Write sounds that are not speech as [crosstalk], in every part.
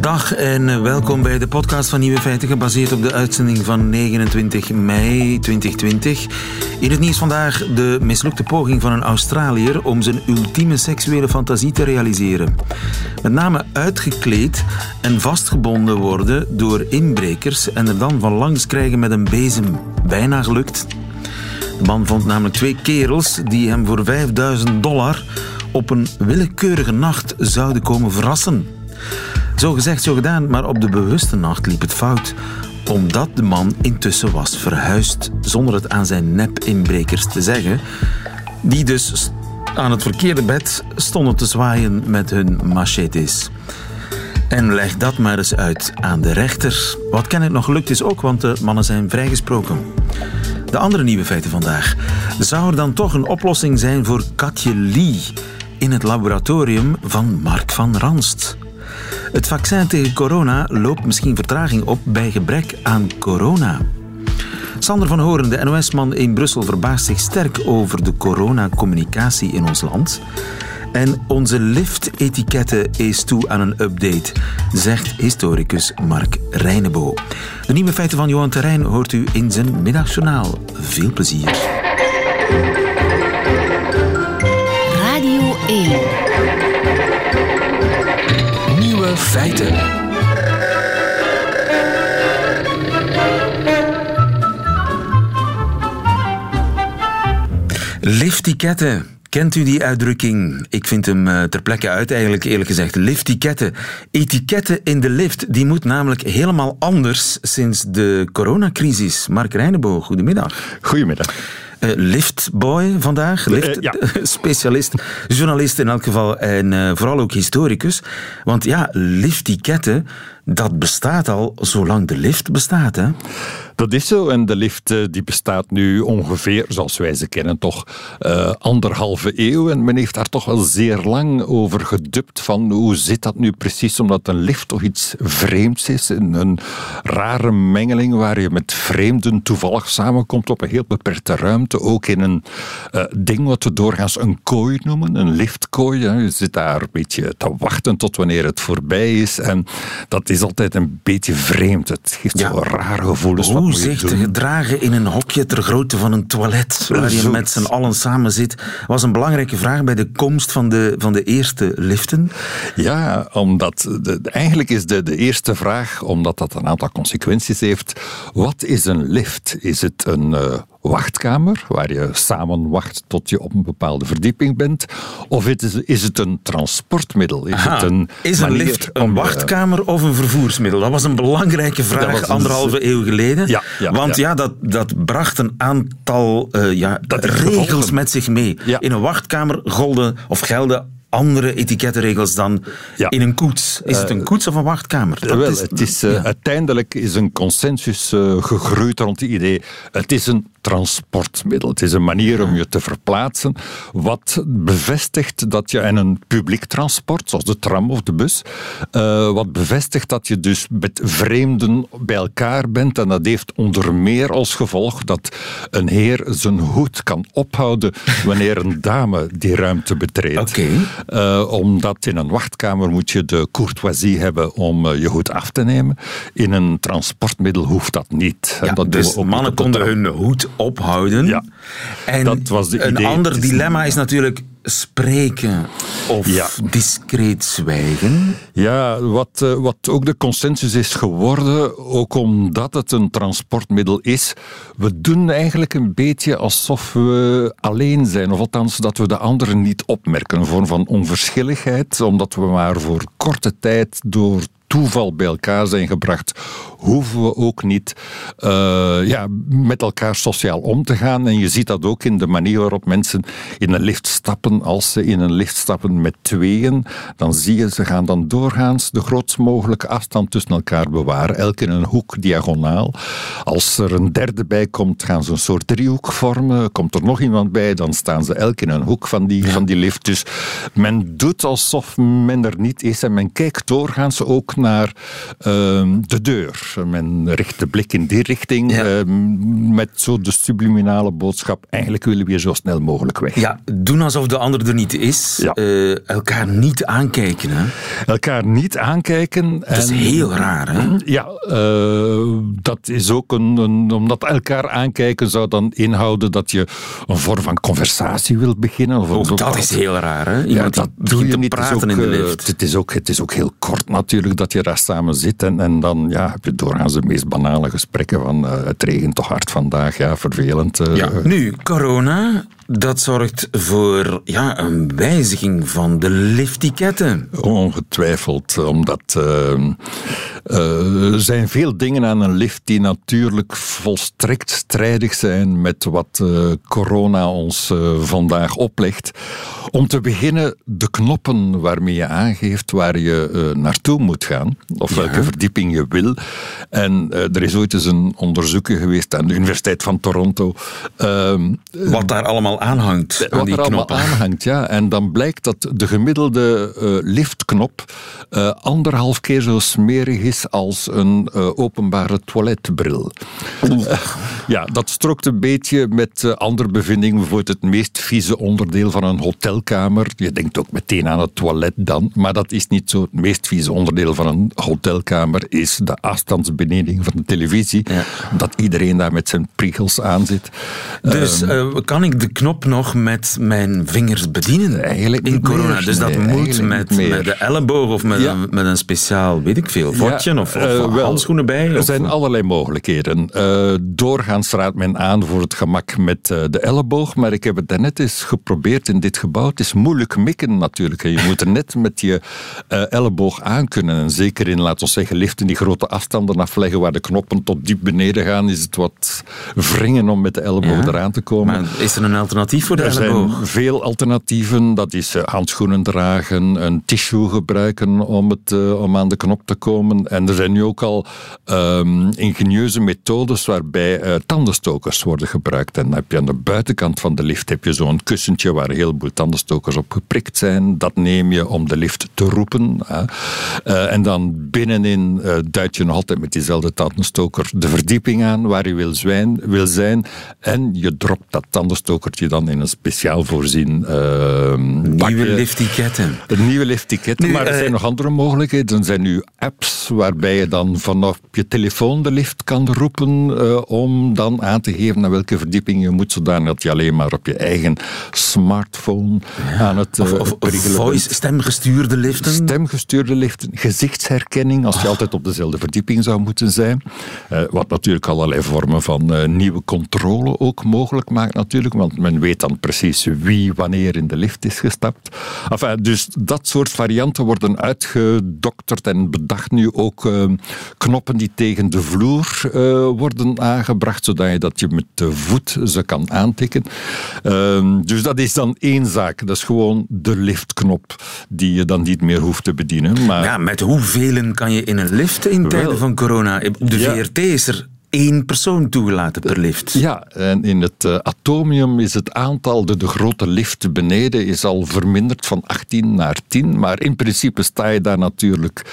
Dag en welkom bij de podcast van Nieuwe Feiten, gebaseerd op de uitzending van 29 mei 2020. In het nieuws vandaag de mislukte poging van een Australiër om zijn ultieme seksuele fantasie te realiseren. Met name uitgekleed en vastgebonden worden door inbrekers en er dan van langs krijgen met een bezem. Bijna gelukt. De man vond namelijk twee kerels die hem voor 5000 dollar op een willekeurige nacht zouden komen verrassen. Zo gezegd, zo gedaan, maar op de bewuste nacht liep het fout. Omdat de man intussen was verhuisd, zonder het aan zijn nep-inbrekers te zeggen. Die dus aan het verkeerde bed stonden te zwaaien met hun machetes. En leg dat maar eens uit aan de rechter. Wat kennelijk nog gelukt is ook, want de mannen zijn vrijgesproken. De andere nieuwe feiten vandaag. Zou er dan toch een oplossing zijn voor Katje Lee in het laboratorium van Mark van Ranst? Het vaccin tegen corona loopt misschien vertraging op bij gebrek aan corona. Sander van Horen, de NOS-man in Brussel, verbaast zich sterk over de coronacommunicatie in ons land. En onze lift-etiketten is toe aan een update, zegt historicus Mark Reinebo. De nieuwe feiten van Johan Terrein hoort u in zijn middagjournaal. Veel plezier. Radio 1. Feiten. Liftiketten. Kent u die uitdrukking? Ik vind hem eh, ter plekke uit eigenlijk, eerlijk gezegd. Liftiketten. Etiketten in de lift, die moet namelijk helemaal anders sinds de coronacrisis. Mark Reinebo, goedemiddag. Goedemiddag. Uh, liftboy vandaag, lift, Uh, ja. [laughs] specialist, journalist in elk geval en eh, vooral ook historicus. Want ja, liftiketten, dat bestaat al zolang de lift bestaat. Hè? Dat is zo. En de lift eh, die bestaat nu ongeveer, zoals wij ze kennen, toch eh, anderhalve eeuw. En men heeft daar toch wel zeer lang over gedubt van hoe zit dat nu precies, omdat een lift toch iets vreemds is. Een, een rare mengeling waar je met vreemden toevallig samenkomt op een heel beperkte ruimte. Ook in een eh, ding wat we doorgaans een kooi noemen, een liftkooi. Je zit daar een beetje te wachten tot wanneer het voorbij is. En dat is altijd een beetje vreemd. Het geeft Ja. zo rare gevoelens. Wat Hoe moet je zich te gedragen in een hokje ter grootte van een toilet, waar je met z'n allen samen zit, was een belangrijke vraag bij de komst van de, van de eerste liften. Ja, omdat de, de- eigenlijk is de, de eerste vraag, omdat dat een aantal consequenties heeft. Wat is een lift? Is het een eh, wachtkamer waar je samen wacht tot je op een bepaalde verdieping bent? Of het is, is het een transportmiddel? Is Aha. het een is een lift een je- wachtkamer of een vervoersmiddel? Dat was een belangrijke vraag een- anderhalve eeuw geleden. Ja, ja, Want ja, ja. dat, dat bracht een aantal eh, ja, Dat regels met zich mee. In een wachtkamer golden of gelden andere etikettenregels dan Ja. in een koets. Is het een koets of een wachtkamer? Dat Wel, het is, eh, ja. Uiteindelijk is een consensus eh, gegroeid rond het idee. Het is een transportmiddel. Het is een manier om je te verplaatsen. Wat bevestigt dat je in een publiek transport, zoals de tram of de bus, eh, wat bevestigt dat je dus met vreemden bij elkaar bent. En dat heeft onder meer als gevolg dat een heer zijn hoed kan ophouden wanneer een dame die ruimte betreedt. Oké. Eh, omdat in een wachtkamer moet je de courtoisie hebben om eh, je hoed af te nemen. In een transportmiddel hoeft dat niet. Ja, dat dus mannen konden hun hoed ophouden. Ja. En Dat was de een idee. ander dilemma is natuurlijk spreken of Ja. discreet zwijgen. Ja, wat, eh, wat ook de consensus is geworden, ook omdat het een transportmiddel is, we doen eigenlijk een beetje alsof we alleen zijn, of althans dat we de anderen niet opmerken. Een vorm van onverschilligheid, omdat we maar voor korte tijd door toeval bij elkaar zijn gebracht, hoeven we ook niet eh, ja, met elkaar sociaal om te gaan. En je ziet dat ook in de manier waarop mensen in een lift stappen. Als ze in een lift stappen met tweeën, dan zie je ze gaan dan doorgaans de grootst mogelijke afstand tussen elkaar bewaren. Elk in een hoek diagonaal. Als er een derde bij komt, gaan ze een soort driehoek vormen. Komt er nog iemand bij, dan staan ze elk in een hoek van die, van die lift. Dus men doet alsof men er niet is en men kijkt doorgaans ook naar ehm, de deur. Men richt de blik in die richting Ja. ehm, met zo de subliminale boodschap. Eigenlijk willen we hier zo snel mogelijk weg. Ja, doen alsof de ander er niet is. Ja. Eh, elkaar niet aankijken. Hè? Elkaar niet aankijken. Dat is en- heel raar. Hè? Ja, eh, dat is ook een, een- Omdat elkaar aankijken zou dan inhouden dat je een vorm van conversatie wilt beginnen. Of Ook of- dat is heel raar. Hè? Ja, dat doe je te niet. Praten ook, in de eh, lift. Het is, ook, het is ook heel kort natuurlijk dat je daar samen zit. En, en dan ja, heb je doorgaans de meest banale gesprekken van eh, het regent toch hard vandaag. Ja, vervelend. eh, Ja. Nu, corona, dat zorgt voor ja, een wijziging van de liftiketten. Ongetwijfeld, omdat eh, eh, er zijn veel dingen aan een lift die natuurlijk volstrekt strijdig zijn met wat eh, corona ons vandaag oplegt. Om te beginnen, de knoppen waarmee je aangeeft waar je naartoe moet gaan, of welke verdieping je wil. En er is ooit eens een onderzoekje geweest aan de Universiteit van Toronto. ehm, Wat daar allemaal aanhangt aan wat die er allemaal aanhangt, ja. En dan blijkt dat de gemiddelde eh, liftknop eh, anderhalf keer zo smerig is als een eh, openbare toiletbril. Ja, dat strookt een beetje met andere bevindingen. Bijvoorbeeld het meest vieze onderdeel van een hotelkamer. Je denkt ook meteen aan het toilet dan, maar dat is niet zo. Het meest vieze onderdeel van een hotelkamer is de afstandsbeneding van de televisie. Ja. Dat iedereen daar met zijn priegels aan zit. Dus Ehm, eh, kan ik de knop nog met mijn vingers bedienen? Eigenlijk in corona. meer. Dus dat Nee, moet met, de elleboog of met, Ja. een, met een speciaal, weet ik veel, vodje Ja, of, of eh, wel, handschoenen bij. Er of- zijn allerlei mogelijkheden. Eh, doorgaans raadt men aan voor het gemak met eh, de elleboog, maar ik heb het daarnet eens geprobeerd in dit gebouw. Het is moeilijk mikken natuurlijk. Je moet er net met je elleboog aan kunnen. En zeker in, laten we zeggen, liften die grote afstanden afleggen waar de knoppen tot diep beneden gaan, is het wat wringen om met de elleboog Ja. eraan te komen. Maar is er een alternatief voor de Er zijn elleboog? veel alternatieven. Dat is eh, handschoenen dragen, een tissue gebruiken om, het, eh, om aan de knop te komen. En er zijn nu ook al ehm, ingenieuze methodes waarbij eh, tandenstokers worden gebruikt. En dan heb je aan de buitenkant van de lift heb je zo'n kussentje waar een heleboel tandenstokers op geprikt zijn. Dat neem je om de lift te roepen. en dan binnenin duid je nog altijd met diezelfde tandenstoker de verdieping aan waar je wil, zwijn, wil zijn. En je dropt dat tandenstokertje dan in een speciaal voorzien ehm, Nieuwe liftiketten. Een nieuwe liftticket. Nu, maar er eh, zijn nog andere mogelijkheden. Er zijn nu apps waarbij je dan vanaf je telefoon de lift kan roepen eh, om dan aan te geven naar welke verdieping je moet, zodanig dat je alleen maar op je eigen smartphone aan het Of, eh, of voice, bent. stemgestuurde liften. Stemgestuurde liften, gezichtsherkenning, als je altijd op dezelfde verdieping zou moeten zijn. Eh, wat natuurlijk allerlei vormen van eh, nieuwe controle ook mogelijk maakt natuurlijk, want men weet dan precies wie wanneer in de lift is gestapt. Enfin, dus dat soort varianten worden uitgedokterd en bedacht nu ook eh, knoppen die tegen de vloer eh, worden aangebracht, zodat je dat je met de voet ze kan aantikken. Ehm, dus dat is dan één zaak. Dat is gewoon de liftknop die je dan niet meer hoeft te bedienen. Maar Ja, met hoeveel kan je in een lift in tijden Wel. van corona? De Ja. VRT is er één persoon toegelaten per lift. Ja, en in het eh, atomium is het aantal, de, de grote lift beneden, is al verminderd van 18 naar 10. Maar in principe sta je daar natuurlijk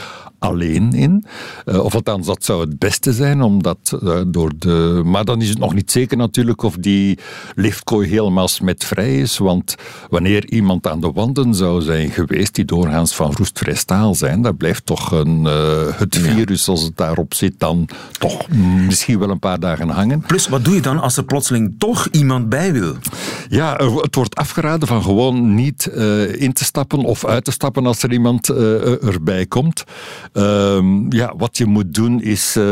alleen in. Eh, of althans, dat zou het beste zijn, omdat eh, door de... Maar dan is het nog niet zeker natuurlijk of die liftkooi helemaal smetvrij is, want wanneer iemand aan de wanden zou zijn geweest, die doorgaans van roestvrij staal zijn, daar blijft toch een, eh, het virus, als het daarop zit, dan toch misschien wel een paar dagen hangen. Plus, wat doe je dan als er plotseling toch iemand bij wil? Ja, het wordt afgeraden van gewoon niet in te stappen of uit te stappen als er iemand erbij komt. Ehm, ja, wat je moet doen is eh,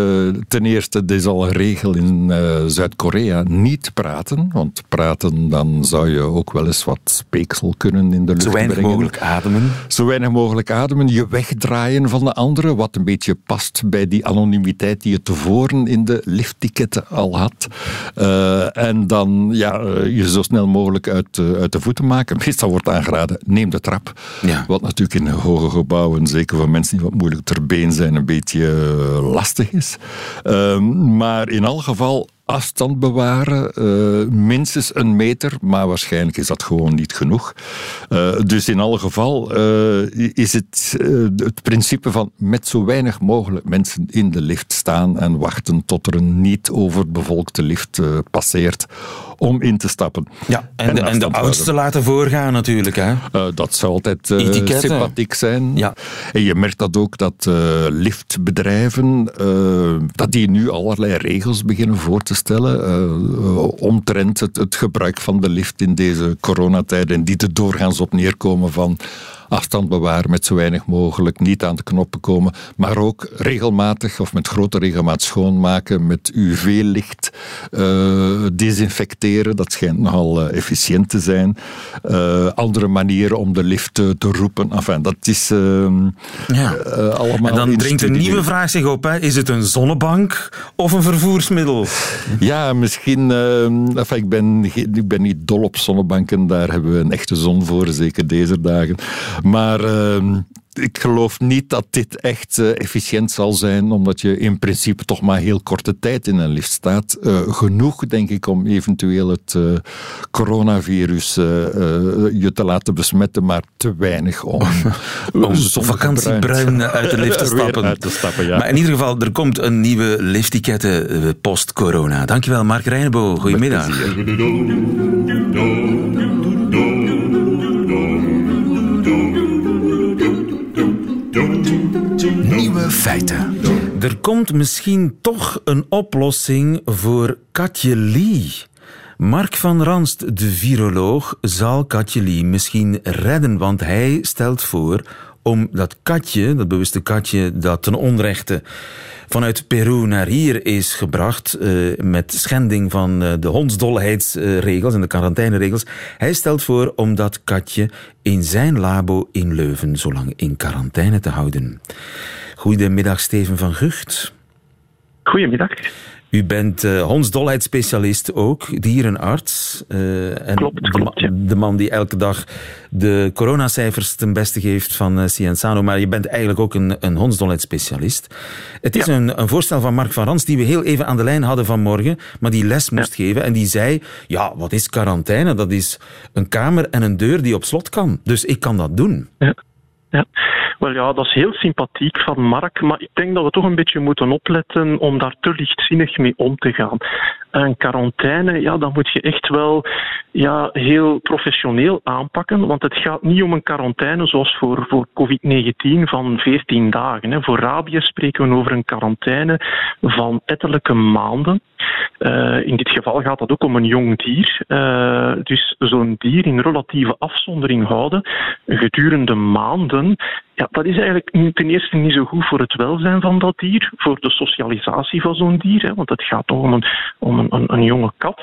ten eerste, dit is al een regel in eh, Zuid-Korea, niet praten. Want praten, dan zou je ook wel eens wat speeksel kunnen in de lucht Zo weinig brengen. mogelijk ademen. Zo weinig mogelijk ademen, je wegdraaien van de anderen, wat een beetje past bij die anonimiteit die je tevoren in de liftticketten al had. Eh, en dan ja, je zo snel mogelijk uit, uit de voeten maken. Meestal wordt aangeraden, neem de trap. Ja. Wat natuurlijk in hoge gebouwen, zeker voor mensen die wat moeilijk ter been zijn, een beetje eh, lastig is. Ehm, maar in al geval, afstand bewaren, uh, minstens een meter, maar waarschijnlijk is dat gewoon niet genoeg. Uh, dus in alle geval uh, is het het principe van met zo weinig mogelijk mensen in de lift staan en wachten tot er een niet overbevolkte lift passeert om in te stappen. Ja, en, de, en de oudste laten voorgaan natuurlijk. Hè? dat zou altijd sympathiek zijn. Ja. En je merkt dat ook dat liftbedrijven dat die nu allerlei regels beginnen voor te stellen uh, omtrent het, het, gebruik van de lift in deze coronatijd en die er doorgaans op neerkomen van afstand bewaren met zo weinig mogelijk, niet aan de knoppen komen, maar ook regelmatig of met grote regelmaat schoonmaken, met UV-licht uh, desinfecteren. Dat schijnt nogal uh, efficiënt te zijn. Uh, andere manieren om de lift te, te roepen. Enfin, dat is ehm, ja. allemaal. En dan dringt een nieuwe vraag zich op: hè. is het een zonnebank of een vervoersmiddel? Ja, misschien. Ehm, enfin, ik, ben, ik ben niet dol op zonnebanken, daar hebben we een echte zon voor, zeker deze dagen. Maar uh, ik geloof niet dat dit echt uh, efficiënt zal zijn, omdat je in principe toch maar heel korte tijd in een lift staat. Uh, genoeg, denk ik, om eventueel het uh, coronavirus je te laten besmetten, maar te weinig om, [laughs] om vakantiebruin uit de lift te [laughs] stappen. Uit te stappen ja. Maar in ieder geval, er komt een nieuwe liftikette post-corona. Dankjewel, Mark Reinebo. Goedemiddag. Feiten. Er komt misschien toch een oplossing voor Katje Lee. Mark van Ranst, de viroloog, zal Katje Lee misschien redden, want hij stelt voor om dat katje, dat bewuste katje dat ten onrechte vanuit Peru naar hier is gebracht uh, met schending van uh, de hondsdolheidsregels en de quarantaineregels. Hij stelt voor om dat katje in zijn labo in Leuven zo lang in quarantaine te houden. Goedemiddag, Steven van Gucht. Goedemiddag. U bent uh, hondsdolheidsspecialist ook, dierenarts. Uh, en klopt, de, klopt, de, man die elke dag de coronacijfers ten beste geeft van uh, Cienzano. Maar je bent eigenlijk ook een, een hondsdolheidsspecialist. Het is een, een, voorstel van Mark van Rans die we heel even aan de lijn hadden vanmorgen, maar die les moest geven. En die zei, ja, wat is quarantaine? Dat is een kamer en een deur die op slot kan. Dus ik kan dat doen. Ja. Ja, wel ja, dat is heel sympathiek van Mark, maar ik denk dat we toch een beetje moeten opletten om daar te lichtzinnig mee om te gaan. Een quarantaine, ja, dan moet je echt wel ja, heel professioneel aanpakken, want het gaat niet om een quarantaine zoals voor, voor COVID-19 van 14 dagen. Hè. Voor rabies spreken we over een quarantaine van ettelijke maanden. Uh, in dit geval gaat het ook om een jong dier. Uh, dus zo'n dier in relatieve afzondering houden gedurende maanden ja, dat is eigenlijk ten eerste niet zo goed voor het welzijn van dat dier, voor de socialisatie van zo'n dier, hè, want het gaat toch om een, om een, een, jonge kat.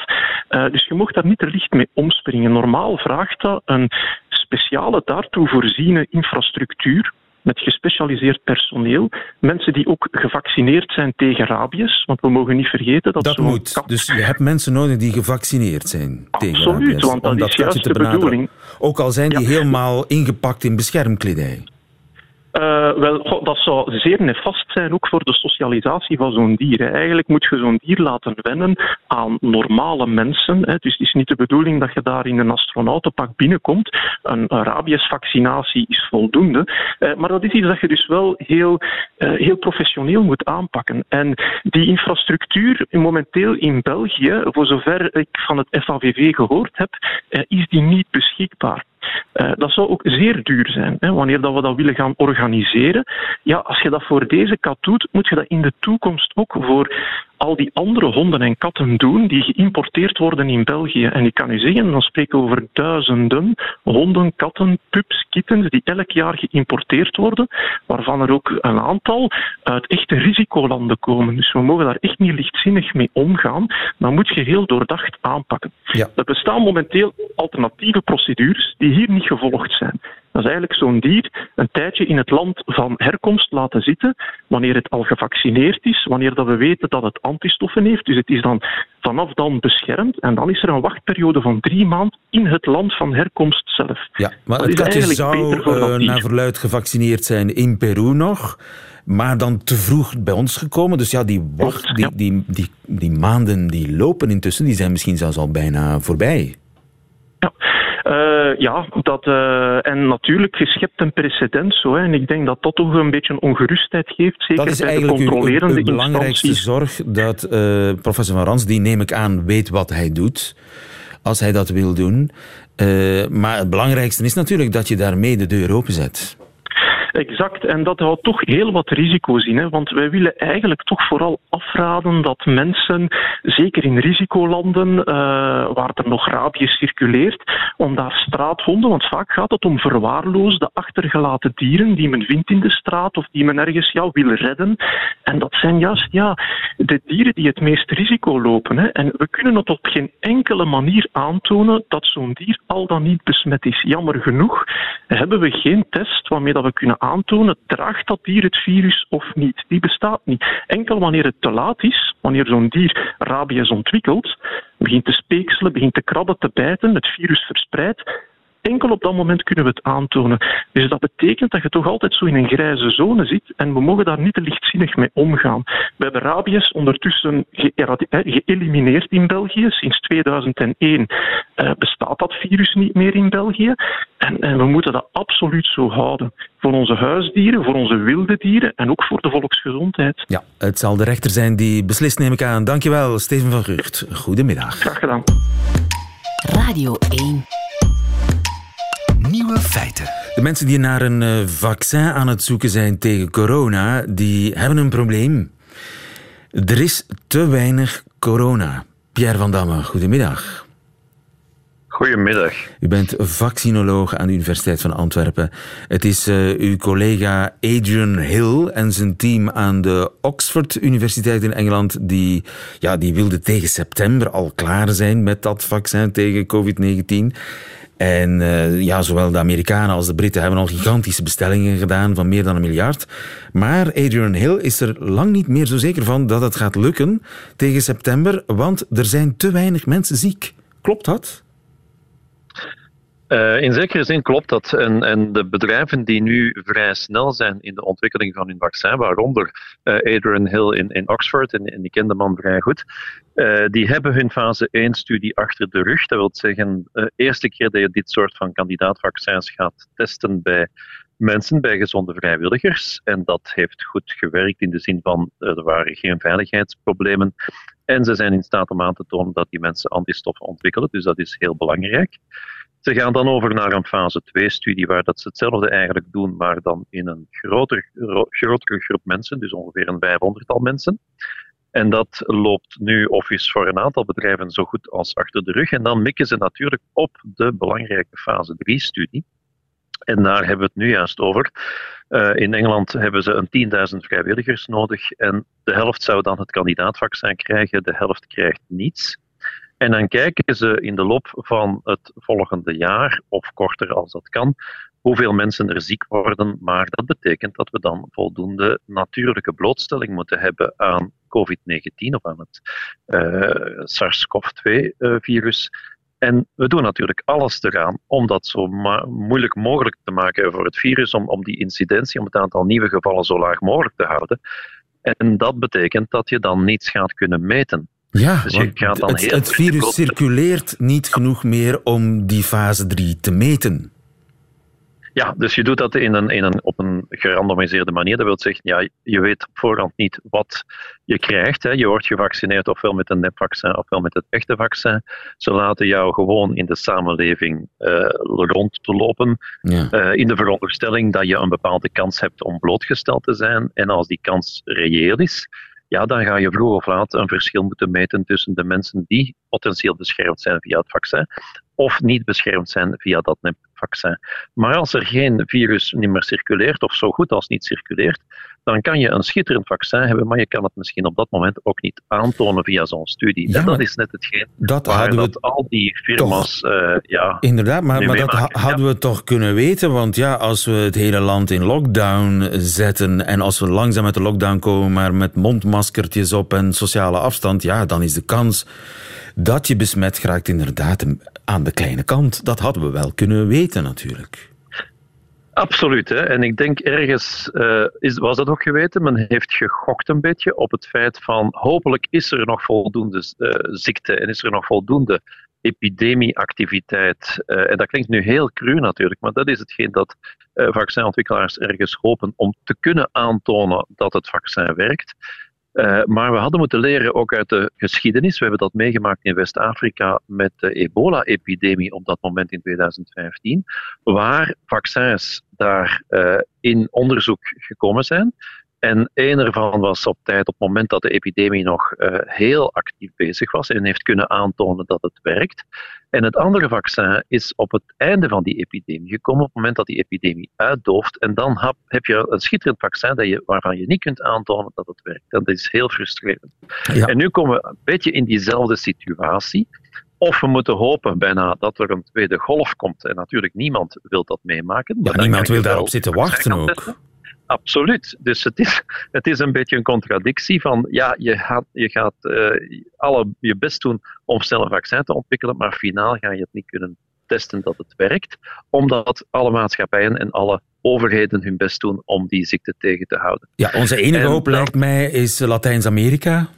Uh, dus je mocht daar niet te licht mee omspringen. Normaal vraagt dat een speciale daartoe voorziene infrastructuur, met gespecialiseerd personeel. Mensen die ook gevaccineerd zijn tegen rabies. Want we mogen niet vergeten dat, dat moet. Dus je hebt mensen nodig die gevaccineerd zijn tegen Absoluut, rabies. want dat is juist de bedoeling. Ook al zijn die ja. helemaal ingepakt in beschermkledij. Uh, wel, dat zou zeer nefast zijn ook voor de socialisatie van zo'n dier. Eigenlijk moet je zo'n dier laten wennen aan normale mensen. Hè. Dus het is niet de bedoeling dat je daar in een astronautenpak binnenkomt. Een, rabiesvaccinatie is voldoende. Uh, maar dat is iets dat je dus wel heel, uh, heel professioneel moet aanpakken. En die infrastructuur momenteel in België, voor zover ik van het FAVV gehoord heb, is die niet beschikbaar. Uh, dat zou ook zeer duur zijn, hè, wanneer dat we dat willen gaan organiseren. Ja, als je dat voor deze kat doet, moet je dat in de toekomst ook voor al die andere honden en katten doen die geïmporteerd worden in België. En ik kan u zeggen, dan spreken we over duizenden honden, katten, pups, kittens die elk jaar geïmporteerd worden, waarvan er ook een aantal uit echte risicolanden komen. Dus we mogen daar echt niet lichtzinnig mee omgaan. Dan moet je heel doordacht aanpakken. Ja. Er bestaan momenteel alternatieve procedures die hier niet gevolgd zijn. Dat is eigenlijk zo'n dier een tijdje in het land van herkomst laten zitten, wanneer het al gevaccineerd is, wanneer dat we weten dat het antistoffen heeft. Dus het is dan vanaf dan beschermd en dan is er een wachtperiode van drie maanden in het land van herkomst zelf. Ja, maar Dat het is katje zou eh, naar verluid gevaccineerd zijn in Peru nog, maar dan te vroeg bij ons gekomen. Dus ja, die, wacht, Klopt, die, ja. die, die, die maanden die lopen intussen, die zijn misschien zelfs al bijna voorbij. Ja, Eh, ja dat, eh, en natuurlijk, je schept een precedent zo. Hè, en ik denk dat dat toch een beetje een ongerustheid geeft, zeker Dat is bij de eigenlijk uw, uw, controlerende uw belangrijkste instanties. zorg, dat eh, professor Van Rans, die neem ik aan, weet wat hij doet, als hij dat wil doen. Maar het belangrijkste is natuurlijk dat je daarmee de deur openzet. Exact, en dat houdt toch heel wat risico's in. Hè? Want wij willen eigenlijk toch vooral afraden dat mensen, zeker in risicolanden eh, waar er nog rabies circuleert, om daar straathonden, want vaak gaat het om verwaarloosde, achtergelaten dieren die men vindt in de straat of die men ergens ja, wil redden. En dat zijn juist ja, de dieren die het meest risico lopen. Hè? En we kunnen het op geen enkele manier aantonen dat zo'n dier al dan niet besmet is. Jammer genoeg hebben we geen test waarmee dat we kunnen aantonen, draagt dat dier het virus of niet? Die bestaat niet. Enkel wanneer het te laat is, wanneer zo'n dier rabies ontwikkelt, begint te speekselen, begint te krabben, te bijten, het virus verspreidt, enkel op dat moment kunnen we het aantonen. Dus dat betekent dat je toch altijd zo in een grijze zone zit en we mogen daar niet te lichtzinnig mee omgaan. We hebben rabies ondertussen geëlimineerd in België. Sinds 2001 eh, bestaat dat virus niet meer in België. En, en we moeten dat absoluut zo houden. Voor onze huisdieren, voor onze wilde dieren en ook voor de volksgezondheid. Ja, het zal de rechter zijn die beslist, neem ik aan. Dankjewel, Steven van Gucht. Goedemiddag. Graag gedaan. Radio 1. Nieuwe feiten. De mensen die naar een eh, vaccin aan het zoeken zijn tegen corona, die hebben een probleem. Er is te weinig corona. Pierre van Damme, goedemiddag. Goedemiddag. U bent vaccinoloog aan de Universiteit van Antwerpen. Het is eh, uw collega Adrian Hill en zijn team aan de Oxford Universiteit in Engeland die, ja, die wilden tegen september al klaar zijn met dat vaccin tegen COVID-19. En eh, ja, zowel de Amerikanen als de Britten hebben al gigantische bestellingen gedaan van meer dan een miljard. Maar Adrian Hill is er lang niet meer zo zeker van dat het gaat lukken tegen september, want er zijn te weinig mensen ziek. Klopt dat? Eh, in zekere zin klopt dat. En, en de bedrijven die nu vrij snel zijn in de ontwikkeling van hun vaccin, waaronder eh, Adrian Hill in, in Oxford, en, en die kende man vrij goed, eh, die hebben hun fase 1-studie achter de rug. Dat wil zeggen, de eerste keer dat je dit soort van kandidaatvaccins gaat testen bij mensen, bij gezonde vrijwilligers. En dat heeft goed gewerkt in de zin van er waren geen veiligheidsproblemen. En ze zijn in staat om aan te tonen dat die mensen antistoffen ontwikkelen. Dus dat is heel belangrijk. Ze gaan dan over naar een fase 2-studie waar dat ze hetzelfde eigenlijk doen, maar dan in een groter, gro- grotere groep mensen, dus ongeveer een 500-tal mensen. En dat loopt nu of voor een aantal bedrijven zo goed als achter de rug. En dan mikken ze natuurlijk op de belangrijke fase 3-studie. En daar hebben we het nu juist over. Eh, in Engeland hebben ze een 10.000 vrijwilligers nodig en de helft zou dan het kandidaatvaccin krijgen, de helft krijgt niets. En dan kijken ze in de loop van het volgende jaar, of korter als dat kan, hoeveel mensen er ziek worden. Maar dat betekent dat we dan voldoende natuurlijke blootstelling moeten hebben aan COVID-19 of aan het eh, SARS-CoV-2-virus. En we doen natuurlijk alles eraan om dat zo moeilijk mogelijk te maken voor het virus, om, om die incidentie, om het aantal nieuwe gevallen zo laag mogelijk te houden. En dat betekent dat je dan niets gaat kunnen meten. Ja, Dus het, virus circuleert niet genoeg meer om die fase 3 te meten. Ja, dus je doet dat in een, in een, op een gerandomiseerde manier. Dat wil zeggen, ja, je weet op voorhand niet wat je krijgt. Hè. Je wordt gevaccineerd ofwel met een nepvaccin ofwel met het echte vaccin. Ze laten jou gewoon in de samenleving eh, rond te lopen. Ja. eh, in de veronderstelling dat je een bepaalde kans hebt om blootgesteld te zijn. En als die kans reëel is, ja, dan ga je vroeg of laat een verschil moeten meten tussen de mensen die potentieel beschermd zijn via het vaccin of niet beschermd zijn via dat nepvaccin. Maar als er geen virus niet meer circuleert, of zo goed als niet circuleert, dan kan je een schitterend vaccin hebben, maar je kan het misschien op dat moment ook niet aantonen via zo'n studie. Ja, en dat is net hetgeen dat waar we dat al die firma's eh, ja, Inderdaad, maar, dat hadden we toch kunnen weten. Want ja, als we het hele land in lockdown zetten en als we langzaam uit de lockdown komen, maar met mondmaskertjes op en sociale afstand, ja, dan is de kans dat je besmet geraakt inderdaad aan de kleine kant. Dat hadden we wel kunnen weten natuurlijk. Absoluut. Hè. En ik denk ergens eh, is, was dat ook geweten. Men heeft gegokt een beetje op het feit van hopelijk is er nog voldoende eh, ziekte en is er nog voldoende epidemieactiviteit. Eh, en dat klinkt nu heel cru natuurlijk, maar dat is hetgeen dat vaccinontwikkelaars ergens hopen om te kunnen aantonen dat het vaccin werkt. Eh, maar we hadden moeten leren ook uit de geschiedenis. We hebben dat meegemaakt in West-Afrika met de ebola-epidemie op dat moment in 2015, waar vaccins daar eh, in onderzoek gekomen zijn. En één ervan was op tijd, op het moment dat de epidemie nog eh, heel actief bezig was en heeft kunnen aantonen dat het werkt. En het andere vaccin is op het einde van die epidemie gekomen, op het moment dat die epidemie uitdooft. En dan heb, heb je een schitterend vaccin dat je, waarvan je niet kunt aantonen dat het werkt. En dat is heel frustrerend. Ja. En nu komen we een beetje in diezelfde situatie. Of we moeten hopen bijna dat er een tweede golf komt. En natuurlijk, niemand wil dat meemaken. maar Ja, dan niemand wil daarop zitten wachten ook. testen. Absoluut. Dus het is, het is een beetje een contradictie van, ja, je gaat, je gaat eh, alle, je best doen om snel een vaccin te ontwikkelen, maar finaal ga je het niet kunnen testen dat het werkt, omdat alle maatschappijen en alle overheden hun best doen om die ziekte tegen te houden. Ja, onze enige En hoop lijkt mij is Latijns-Amerika.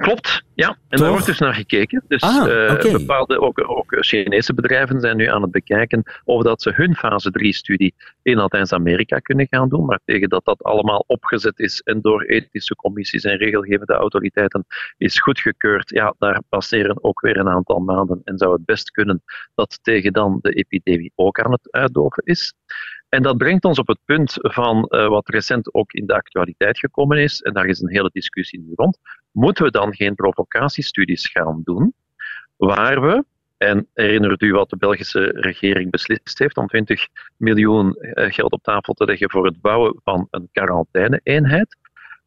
Klopt, ja. En Toch? daar wordt dus naar gekeken. Dus Ah, eh, bepaalde, ook, ook Chinese bedrijven zijn nu aan het bekijken of dat ze hun fase 3-studie in Latijns-Amerika kunnen gaan doen. Maar tegen dat dat allemaal opgezet is en door ethische commissies en regelgevende autoriteiten is goedgekeurd, ja, daar passeren ook weer een aantal maanden en zou het best kunnen dat tegen dan de epidemie ook aan het uitdoven is. En dat brengt ons op het punt van eh, wat recent ook in de actualiteit gekomen is, en daar is een hele discussie nu rond. Moeten we dan geen provocatiestudies gaan doen, waar we, en herinnert u wat de Belgische regering beslist heeft om 20 miljoen eh, geld op tafel te leggen voor het bouwen van een quarantaine-eenheid,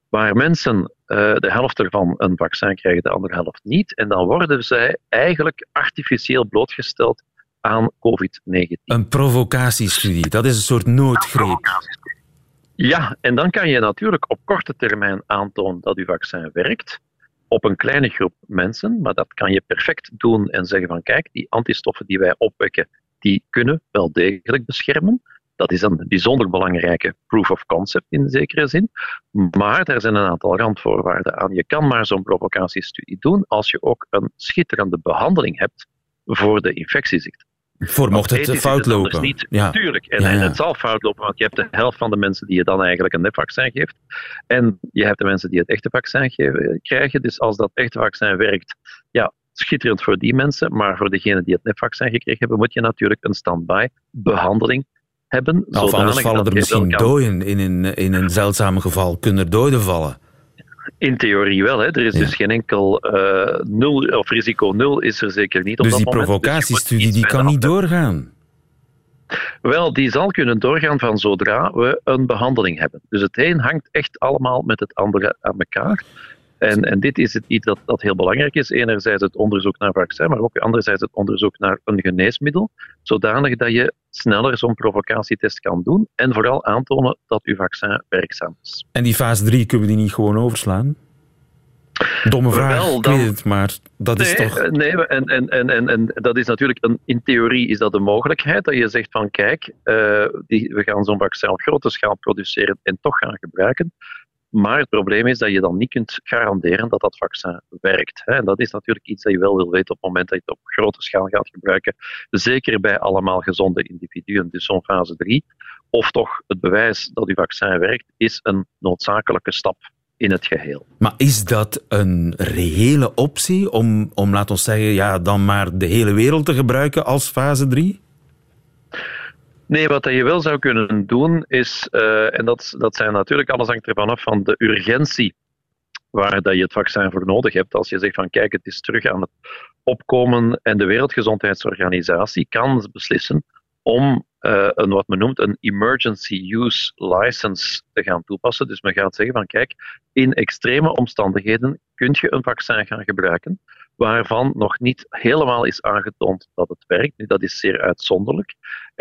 waar mensen eh, de helft ervan een vaccin krijgen, de andere helft niet, en dan worden zij eigenlijk artificieel blootgesteld aan COVID-19. Een provocatiestudie, dat is een soort noodgreep. Ja, en dan kan je natuurlijk op korte termijn aantonen dat uw vaccin werkt op een kleine groep mensen, maar dat kan je perfect doen en zeggen van kijk, die antistoffen die wij opwekken, die kunnen wel degelijk beschermen. Dat is een bijzonder belangrijke proof of concept in zekere zin. Maar er zijn een aantal randvoorwaarden aan. Je kan maar zo'n provocatiestudie doen als je ook een schitterende behandeling hebt voor de infectieziekte. Voor mocht het fout lopen. Niet, Ja. Tuurlijk. En, Ja, en ja. het zal fout lopen, want je hebt de helft van de mensen die je dan eigenlijk een nepvaccin geeft. En je hebt de mensen die het echte vaccin geven, krijgen. Dus als dat echte vaccin werkt, ja, schitterend voor die mensen. Maar voor degenen die het nepvaccin gekregen hebben, moet je natuurlijk een stand-by behandeling hebben. Of anders vallen er misschien kan- doden in een, in een zeldzame geval. Kunnen doden vallen? In theorie wel. Hè. Er is Ja. dus geen enkel eh, nul, of risico nul is er zeker niet op Dus dat die moment. Dus provocatiestudie die kan niet doorgaan. Wel, die zal kunnen doorgaan van zodra we een behandeling hebben. Dus het een hangt echt allemaal met het andere aan elkaar. En, en dit is het iets dat, dat heel belangrijk is. Enerzijds het onderzoek naar vaccin, maar ook anderzijds het onderzoek naar een geneesmiddel. Zodanig dat je sneller zo'n provocatietest kan doen. En vooral aantonen dat uw vaccin werkzaam is. En die fase 3 kunnen we die niet gewoon overslaan? Domme vraag, Wel, dan- weet het, maar dat is nee, toch... eh, nee en, en, en, en, en dat is natuurlijk, een, in theorie is dat een mogelijkheid, dat je zegt van kijk, eh, die, we gaan zo'n vaccin op grote schaal produceren en toch gaan gebruiken. Maar het probleem is dat je dan niet kunt garanderen dat dat vaccin werkt. En dat is natuurlijk iets dat je wel wil weten op het moment dat je het op grote schaal gaat gebruiken. Zeker bij allemaal gezonde individuen. Dus zo'n fase 3, of toch het bewijs dat je vaccin werkt, is een noodzakelijke stap in het geheel. Maar is dat een reële optie om, om laten we zeggen, ja, dan maar de hele wereld te gebruiken als fase 3? Nee, wat je wel zou kunnen doen is, eh, en dat, dat zijn natuurlijk, alles hangt ervan af van de urgentie waar dat je het vaccin voor nodig hebt. Als je zegt van kijk, het is terug aan het opkomen en de Wereldgezondheidsorganisatie kan beslissen om uh, een, wat men noemt een emergency use license te gaan toepassen. Dus men gaat zeggen van kijk, in extreme omstandigheden kun je een vaccin gaan gebruiken waarvan nog niet helemaal is aangetoond dat het werkt. Dat is zeer uitzonderlijk.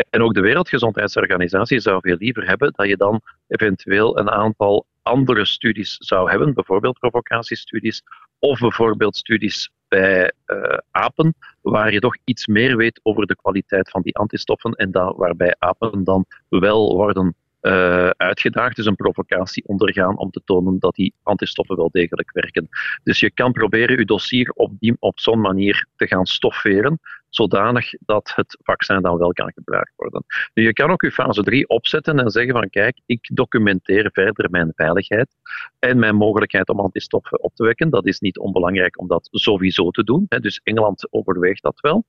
En ook de Wereldgezondheidsorganisatie zou veel liever hebben dat je dan eventueel een aantal andere studies zou hebben, bijvoorbeeld provocatiestudies of bijvoorbeeld studies bij uh, apen, waar je toch iets meer weet over de kwaliteit van die antistoffen en dat, waarbij apen dan wel worden uh, uitgedaagd, dus een provocatie ondergaan om te tonen dat die antistoffen wel degelijk werken. Dus je kan proberen je dossier op, die, op zo'n manier te gaan stofferen, zodanig dat het vaccin dan wel kan gebruikt worden. Nu, je kan ook je fase 3 opzetten en zeggen van kijk, ik documenteer verder mijn veiligheid en mijn mogelijkheid om antistoffen op te wekken. Dat is niet onbelangrijk om dat sowieso te doen. Hè. Dus Engeland overweegt dat wel.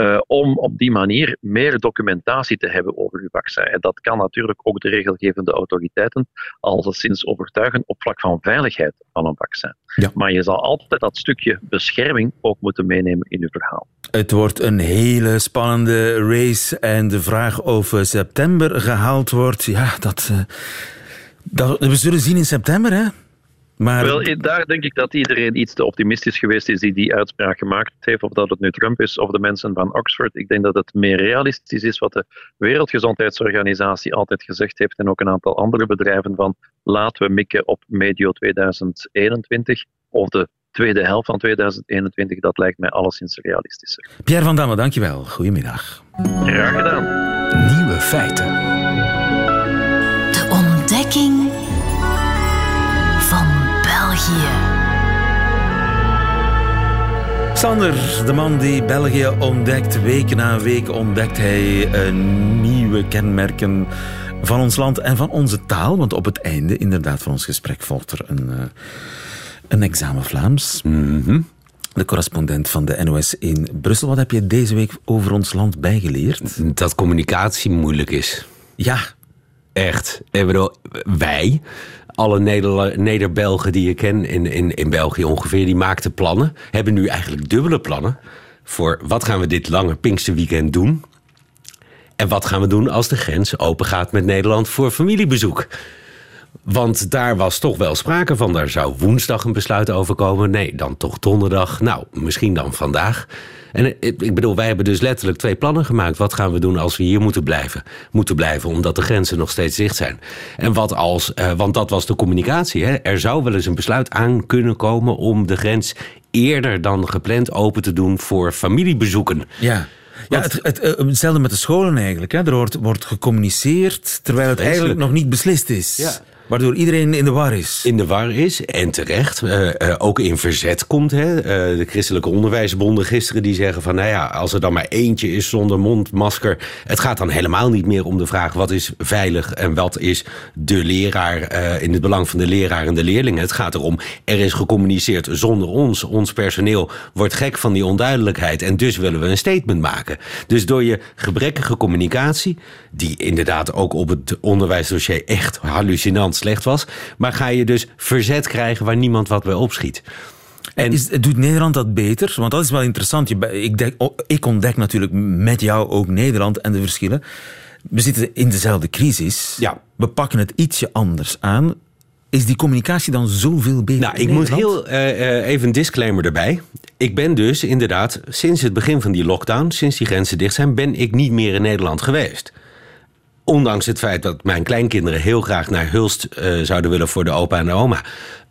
Uh, om op die manier meer documentatie te hebben over uw vaccin. En dat kan natuurlijk ook de regelgevende autoriteiten sinds overtuigen op vlak van veiligheid van een vaccin. Ja. Maar je zal altijd dat stukje bescherming ook moeten meenemen in uw verhaal. Het wordt een hele spannende race en de vraag of september gehaald wordt, ja, dat, uh, dat we zullen zien in september, hè? Maar... Wel, daar denk ik dat iedereen iets te optimistisch geweest is die die uitspraak gemaakt heeft. Of dat het nu Trump is of de mensen van Oxford. Ik denk dat het meer realistisch is wat de Wereldgezondheidsorganisatie altijd gezegd heeft. En ook een aantal andere bedrijven van laten we mikken op medio 2021 of de tweede helft van 2021. Dat lijkt mij alleszins realistischer. Pierre van Damme, dankjewel. Goedemiddag. Graag gedaan. Nieuwe feiten. De ontdekking Sander, de man die België ontdekt, week na week ontdekt hij nieuwe kenmerken van ons land en van onze taal. Want op het einde inderdaad van ons gesprek volgt er een, uh, een examen Vlaams. Mhm. De correspondent van de NOS in Brussel. Wat heb je deze week over ons land bijgeleerd? Dat communicatie moeilijk is. Ja. Echt. Ik bedoel, wij alle Neder Neder-Belgen die je ken in, in, in België ongeveer, die maakten plannen. Hebben nu eigenlijk dubbele plannen. Voor wat gaan we dit lange Pinksterweekend doen? En wat gaan we doen als de grens open gaat met Nederland voor familiebezoek? Want daar was toch wel sprake van. Daar zou woensdag een besluit over komen. Nee, dan toch donderdag. Nou, misschien dan vandaag. En ik bedoel, wij hebben dus letterlijk twee plannen gemaakt. Wat gaan we doen als we hier moeten blijven? Moeten blijven omdat de grenzen nog steeds dicht zijn. En wat als, uh, want dat was de communicatie. Hè? Er zou wel eens een besluit aan kunnen komen om de grens eerder dan gepland open te doen voor familiebezoeken. Ja. Ja, het, het, eh, hetzelfde met de scholen eigenlijk. Hè. Er wordt, wordt gecommuniceerd terwijl het eigenlijk nog niet beslist is. Ja. Waardoor iedereen in de war is. In de war is, en terecht. Uh, uh, ook in verzet komt. Hè. Uh, de christelijke onderwijsbonden gisteren die zeggen van... nou ja, als er dan maar eentje is zonder mondmasker... het gaat dan helemaal niet meer om de vraag... wat is veilig en wat is de leraar... in het belang van de leraar en de leerlingen. Het gaat erom, er is gecommuniceerd zonder ons. Ons personeel wordt gek van die onduidelijkheid... en dus willen we een statement maken. Dus door je gebrekkige communicatie... die inderdaad ook op het onderwijsdossier echt hallucinant slecht was. Maar ga je dus verzet krijgen waar niemand wat bij opschiet. En is, doet Nederland dat beter? Want dat is wel interessant. Je, ik, denk, ik ontdek natuurlijk met jou ook Nederland en de verschillen. We zitten in dezelfde crisis. Ja. We pakken het ietsje anders aan. Is die communicatie dan zoveel beter? Nou, ik moet heel uh, even een disclaimer erbij. Ik ben dus inderdaad sinds het begin van die lockdown, sinds die grenzen dicht zijn, ben ik niet meer in Nederland geweest. Ondanks het feit dat mijn kleinkinderen heel graag naar Hulst uh, zouden willen voor de opa en de oma.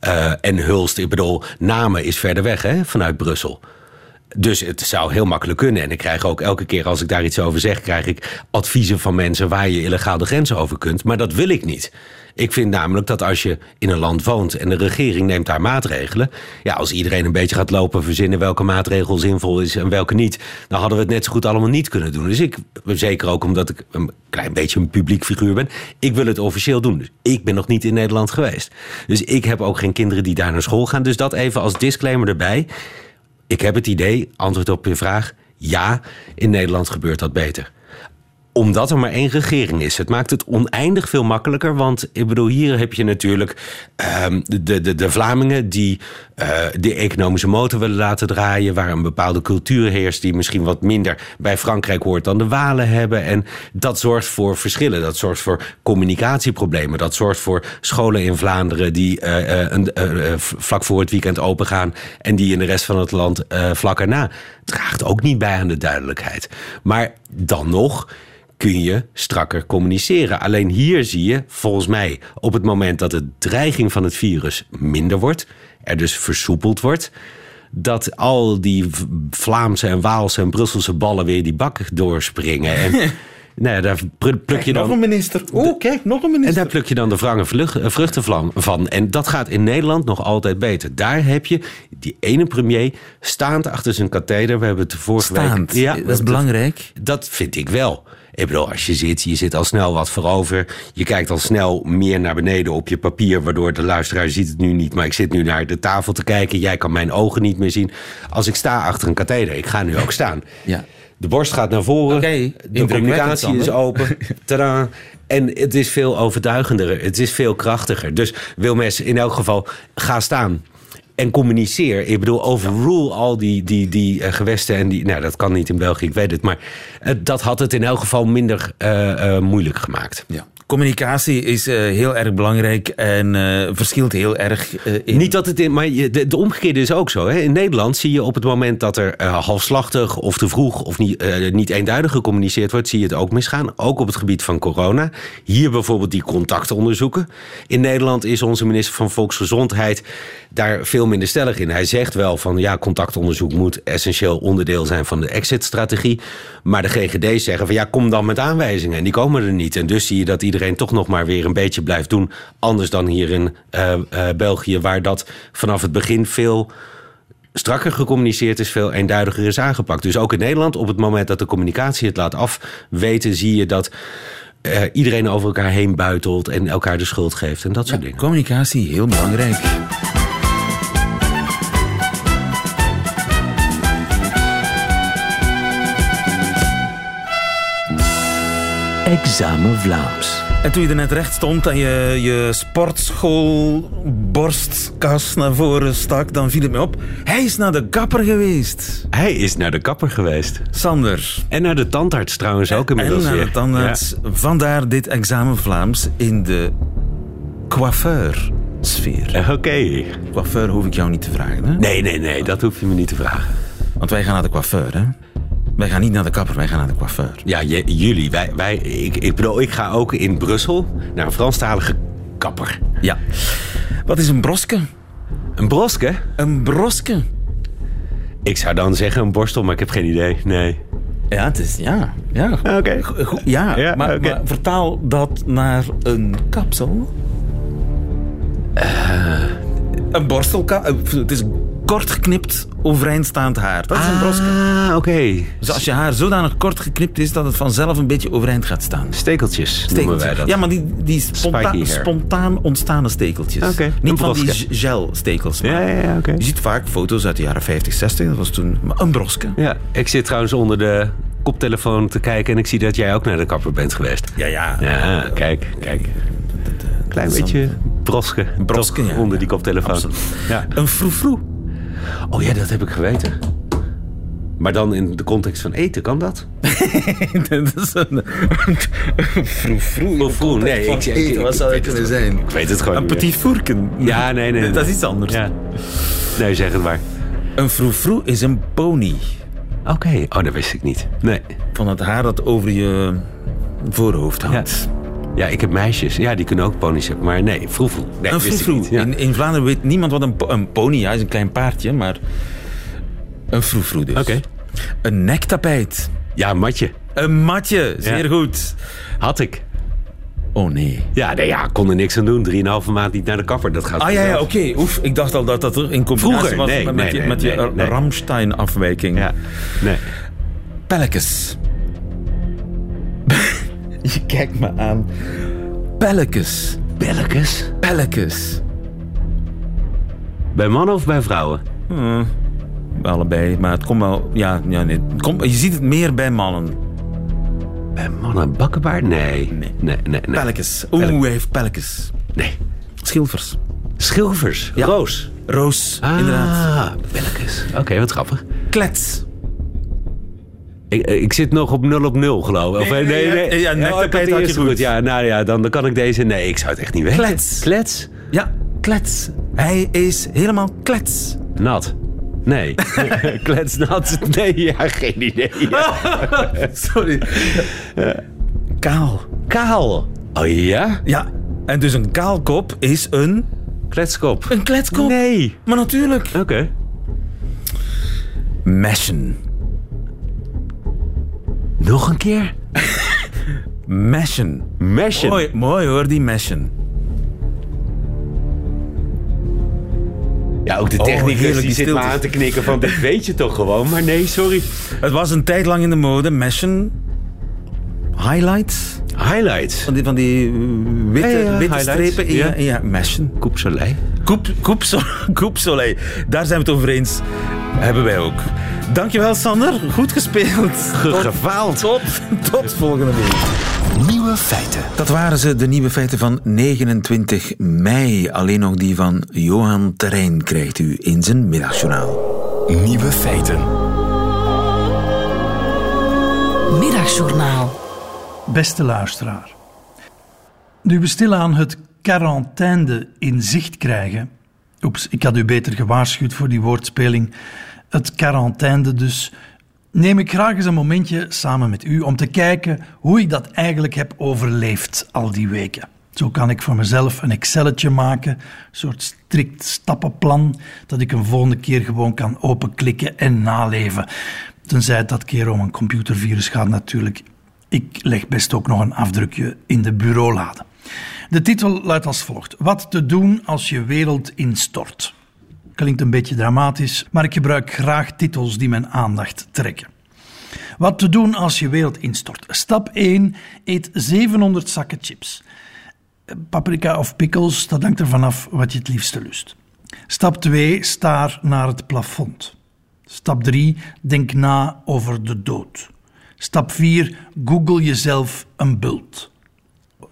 Uh, en Hulst, ik bedoel, Namen is verder weg hè, vanuit Brussel. Dus het zou heel makkelijk kunnen. En ik krijg ook elke keer als ik daar iets over zeg, krijg ik adviezen van mensen waar je illegaal de grens over kunt. Maar dat wil ik niet. Ik vind namelijk dat als je in een land woont en de regering neemt daar maatregelen. Ja, als iedereen een beetje gaat lopen verzinnen welke maatregel zinvol is en welke niet. Dan hadden we het net zo goed allemaal niet kunnen doen. Dus ik, zeker ook omdat ik een klein beetje een publiek figuur ben. Ik wil het officieel doen. Dus ik ben nog niet in Nederland geweest. Dus ik heb ook geen kinderen die daar naar school gaan. Dus dat even als disclaimer erbij. Ik heb het idee, antwoord op je vraag. Ja, in Nederland gebeurt dat beter Omdat er maar één regering is. Het maakt het oneindig veel makkelijker. Want ik bedoel, hier heb je natuurlijk ehm, de, de, de Vlamingen die uh, de economische motor willen laten draaien. Waar een bepaalde cultuur heerst die misschien wat minder bij Frankrijk hoort dan de Walen hebben. En dat zorgt voor verschillen. Dat zorgt voor communicatieproblemen. Dat zorgt voor scholen in Vlaanderen die uh, een, vlak voor het weekend open gaan. En die in de rest van het land vlak erna. Draagt ook niet bij aan de duidelijkheid. Maar dan nog kun je strakker communiceren. Alleen hier zie je, volgens mij, op het moment dat de dreiging van het virus minder wordt, er dus versoepeld wordt, dat al die Vlaamse en Waalse en Brusselse ballen weer die bak doorspringen. En [laughs] nou daar pluk je dan. Nog een minister. Oh, kijk, nog een minister. En daar pluk je dan de wrange eh, vruchten van. En dat gaat in Nederland nog altijd beter. Daar heb je die ene premier staand achter zijn katheder. We hebben het vorige staand. week. Ja, dat is belangrijk. Dat vind ik wel. Ik bedoel, als je zit, je zit al snel wat voorover. Je kijkt al snel meer naar beneden op je papier, waardoor de luisteraar ziet het nu niet. Maar ik zit nu naar de tafel te kijken. Jij kan mijn ogen niet meer zien. Als ik sta achter een katheder, ik ga nu ook staan. Ja. De borst gaat naar voren. Okay, de communicatie is open. [laughs] Tadaa. En het is veel overtuigender. Het is veel krachtiger. Dus Wilmes, in elk geval, ga staan en communiceer. Ik bedoel, overrule al die, die, die uh, gewesten. En die, nou, dat kan niet in België, ik weet het. Maar uh, dat had het in elk geval minder uh, moeilijk gemaakt. Ja. Communicatie is uh, heel erg belangrijk en uh, verschilt heel erg. Uh, in... Niet dat het in, maar de, de, omgekeerde is ook zo. Hè? In Nederland zie je op het moment dat er halfslachtig of te vroeg of niet, niet eenduidig gecommuniceerd wordt, zie je het ook misgaan. Ook op het gebied van corona. Hier bijvoorbeeld die contactonderzoeken. In Nederland is onze minister van Volksgezondheid daar veel minder stellig in. Hij zegt wel van ja, contactonderzoek moet essentieel onderdeel zijn van de exit-strategie. Maar de GGD's zeggen van ja, kom dan met aanwijzingen. En die komen er niet. En dus zie je dat iedereen toch nog maar weer een beetje blijft doen. Anders dan hier in uh, uh, België, waar dat vanaf het begin veel strakker gecommuniceerd is, veel eenduidiger is aangepakt. Dus ook in Nederland, op het moment dat de communicatie het laat afweten, zie je dat. Uh, iedereen over elkaar heen buitelt en elkaar de schuld geeft en dat soort ja, dingen. Communicatie, heel belangrijk. Examen Vlaams. En toen je er net recht stond en je je sportschool borstkas naar voren stak, dan viel het me op. Hij is naar de kapper geweest. Hij is naar de kapper geweest. Sander. En naar de tandarts trouwens ook inmiddels En naar de tandarts. Ja. Vandaar dit examen Vlaams in de coiffeur-sfeer. Uh, Oké. Okay. Coiffeur hoef ik jou niet te vragen, hè? Nee, nee, nee, dat hoef je me niet te vragen. Want wij gaan naar de coiffeur, hè? Wij gaan niet naar de kapper, wij gaan naar de coiffeur. Ja, jullie. Wij, wij, ik, ik bedoel, ik ga ook in Brussel naar een Franstalige kapper. Ja. Wat is een broske? Een broske? Een broske. Ik zou dan zeggen een borstel, maar ik heb geen idee. Nee. Ja, het is... Ja. Ja, Oké. Okay. Ja, ja maar, okay. maar, vertaal dat naar een kapsel. Uh, een borstelkap. Het is kort geknipt, overeindstaand haar. Dat is een broske. Ah, oké. Okay. Dus als je haar zodanig kort geknipt is dat het vanzelf een beetje overeind gaat staan. Stekeltjes, Stekeltjes. noemen wij dat. Ja, maar die, die sponta spontaan ontstaande stekeltjes. Okay. Niet van die gelstekels. Ja, ja, ja, okay. Je ziet vaak foto's uit de jaren 50, 60. Dat was toen een broske. Ja, ik zit trouwens onder de koptelefoon te kijken en ik zie dat jij ook naar de kapper bent geweest. Ja, ja. Ja, kijk, kijk. Klein beetje broske, broske ja, onder die koptelefoon. Ja. Een. Oh ja, dat heb ik geweten. Maar dan in de context van eten, kan dat? [laughs] dat is een. Froe, nee. Ik, ik, eten, wat zou het kunnen zijn? Ik weet het gewoon Een petit fourken. Ja, nee, nee, nee. Dat is iets anders. Ja. Nee, zeg het maar. Een froefroe is een pony. Oké, okay. oh, dat wist ik niet. Nee. Van het haar dat over je voorhoofd hangt. Ja. Ja, ik heb meisjes. Ja, die kunnen ook ponies hebben. Maar nee, vroefroe. Nee, een vroefroe. Ja. In, in, Vlaanderen weet niemand wat een, een pony is. Ja, is een klein paardje, maar een vroefroe dus. Oké. Okay. Een nektapijt. Ja, een matje. Een matje, zeer ja. goed. Had ik. Oh nee. Ja, nee, ja, kon er niks aan doen. Drieënhalve maand niet naar de kapper. Dat gaat ah ja, ja oké. Okay. Oef, ik dacht al dat dat er in combinatie Vroeger, was nee, met, nee, met nee, je, met je nee. Ramstein-afwijking. Ja, nee. Pelletjes. [laughs] je kijkt me aan. Pelletjes. Pelletjes? Pelletjes. Bij mannen of bij vrouwen? Hmm, allebei, maar het komt wel... Ja, ja nee, het komt, je ziet het meer bij mannen. Bij mannen bakkenbaard? Nee. Nee, nee, nee. nee. Oeh, hij heeft pelkes. Nee. Schilfers. Schilvers. Ja. Roos. Roos, Ah, inderdaad. Oké, wat grappig. Klets. Ik, ik zit nog op 0 op 0, geloof ik. Of, Nee, nee, nee, nee. ja, Oh, net ik de had je eerste goed. Ja, nou ja, dan, dan kan ik deze... Nee, ik zou het echt niet weten. Klets. Klets? Ja, klets. Hij is helemaal klets. Nat. Nee. [laughs] Kletsnat? Nee, ja, geen idee. [laughs] Ja. Sorry. Kaal. Kaal. Oh ja? Ja, en dus een kaalkop is een... Kletskop. Een kletskop. Nee. Maar natuurlijk. Oké. Meshen. Nog een keer? Meshen. Meshen. Mooi, mooi hoor, die meshen. Ja, ook de Oh, technicus heerlijk, die die zit maar stiltes. aan te knikken van... dit weet je toch gewoon? Maar nee, sorry. Het was een tijd lang in de mode. Meshen. Highlights. Highlights. Van die, van die uh, witte, Ja, ja, witte strepen. Ja, Ja. ja meshen. Coupe Soleil. Coupe, coupe, so- coupe Soleil. Daar zijn we het over eens. Hebben wij ook. Dankjewel, Sander. Goed gespeeld. Tot- Gefaald. Tot, tot volgende week. Nieuwe feiten. Dat waren ze, de nieuwe feiten van 29 mei. Alleen nog die van Johan Terrein krijgt u in zijn middagjournaal. Nieuwe feiten. Middagjournaal. Beste luisteraar. Nu we stilaan het quarantaine in zicht krijgen. Oeps, ik had u beter gewaarschuwd voor die woordspeling. Het quarantaine dus. Neem ik graag eens een momentje samen met u om te kijken hoe ik dat eigenlijk heb overleefd al die weken. Zo kan ik voor mezelf een Excelletje maken, een soort strikt stappenplan, dat ik een volgende keer gewoon kan openklikken en naleven. Tenzij het dat keer om een computervirus gaat natuurlijk. Ik leg best ook nog een afdrukje in de bureaulade. De titel luidt als volgt: Wat te doen als je wereld instort. Klinkt een beetje dramatisch, maar ik gebruik graag titels die mijn aandacht trekken. Wat te doen als je wereld instort. Stap 1: eet 700 zakken chips. Paprika of pickles, dat hangt er vanaf wat je het liefste lust. Stap 2: staar naar het plafond. Stap 3: denk na over de dood. Stap 4: google jezelf een bult.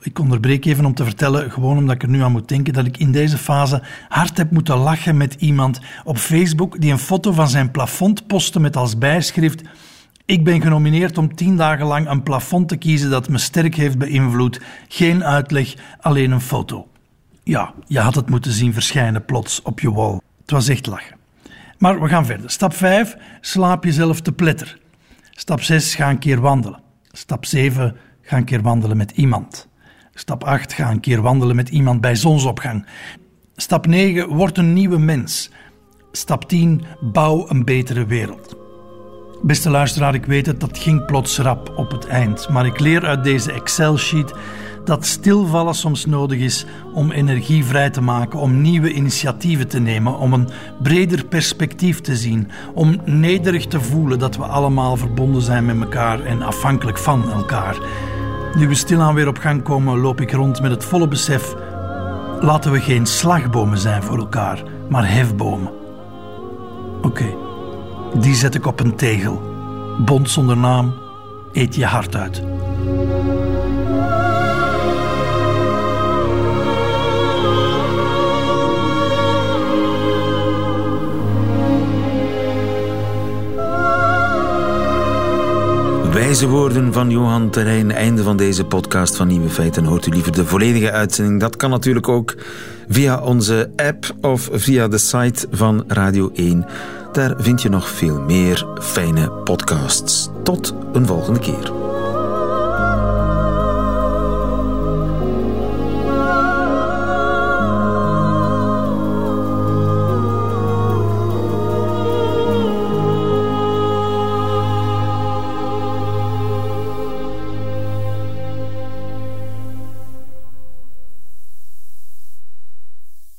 Ik onderbreek even om te vertellen, gewoon omdat ik er nu aan moet denken, dat ik in deze fase hard heb moeten lachen met iemand op Facebook die een foto van zijn plafond postte met als bijschrift ik ben genomineerd om tien dagen lang een plafond te kiezen dat me sterk heeft beïnvloed. Geen uitleg, alleen een foto. Ja, je had het moeten zien verschijnen plots op je wall. Het was echt lachen. Maar we gaan verder. Stap 5, slaap jezelf te pletter. Stap 6, ga een keer wandelen. Stap 7, ga een keer wandelen met iemand. Stap 8, ga een keer wandelen met iemand bij zonsopgang. Stap 9, word een nieuwe mens. Stap 10, bouw een betere wereld. Beste luisteraar, ik weet het, dat ging plots rap op het eind. Maar ik leer uit deze Excel-sheet dat stilvallen soms nodig is om energie vrij te maken, om nieuwe initiatieven te nemen, om een breder perspectief te zien, om nederig te voelen dat we allemaal verbonden zijn met elkaar en afhankelijk van elkaar. Nu we stilaan weer op gang komen, loop ik rond met het volle besef: laten we geen slagbomen zijn voor elkaar, maar hefbomen. Oké. Die zet ik op een tegel. Bond zonder naam, eet je hart uit. Wijze woorden van Johan Terrein. Einde van deze podcast van Nieuwe Feiten. Hoort u liever de volledige uitzending? Dat kan natuurlijk ook via onze app of via de site van Radio 1. Daar vind je nog veel meer fijne podcasts. Tot een volgende keer.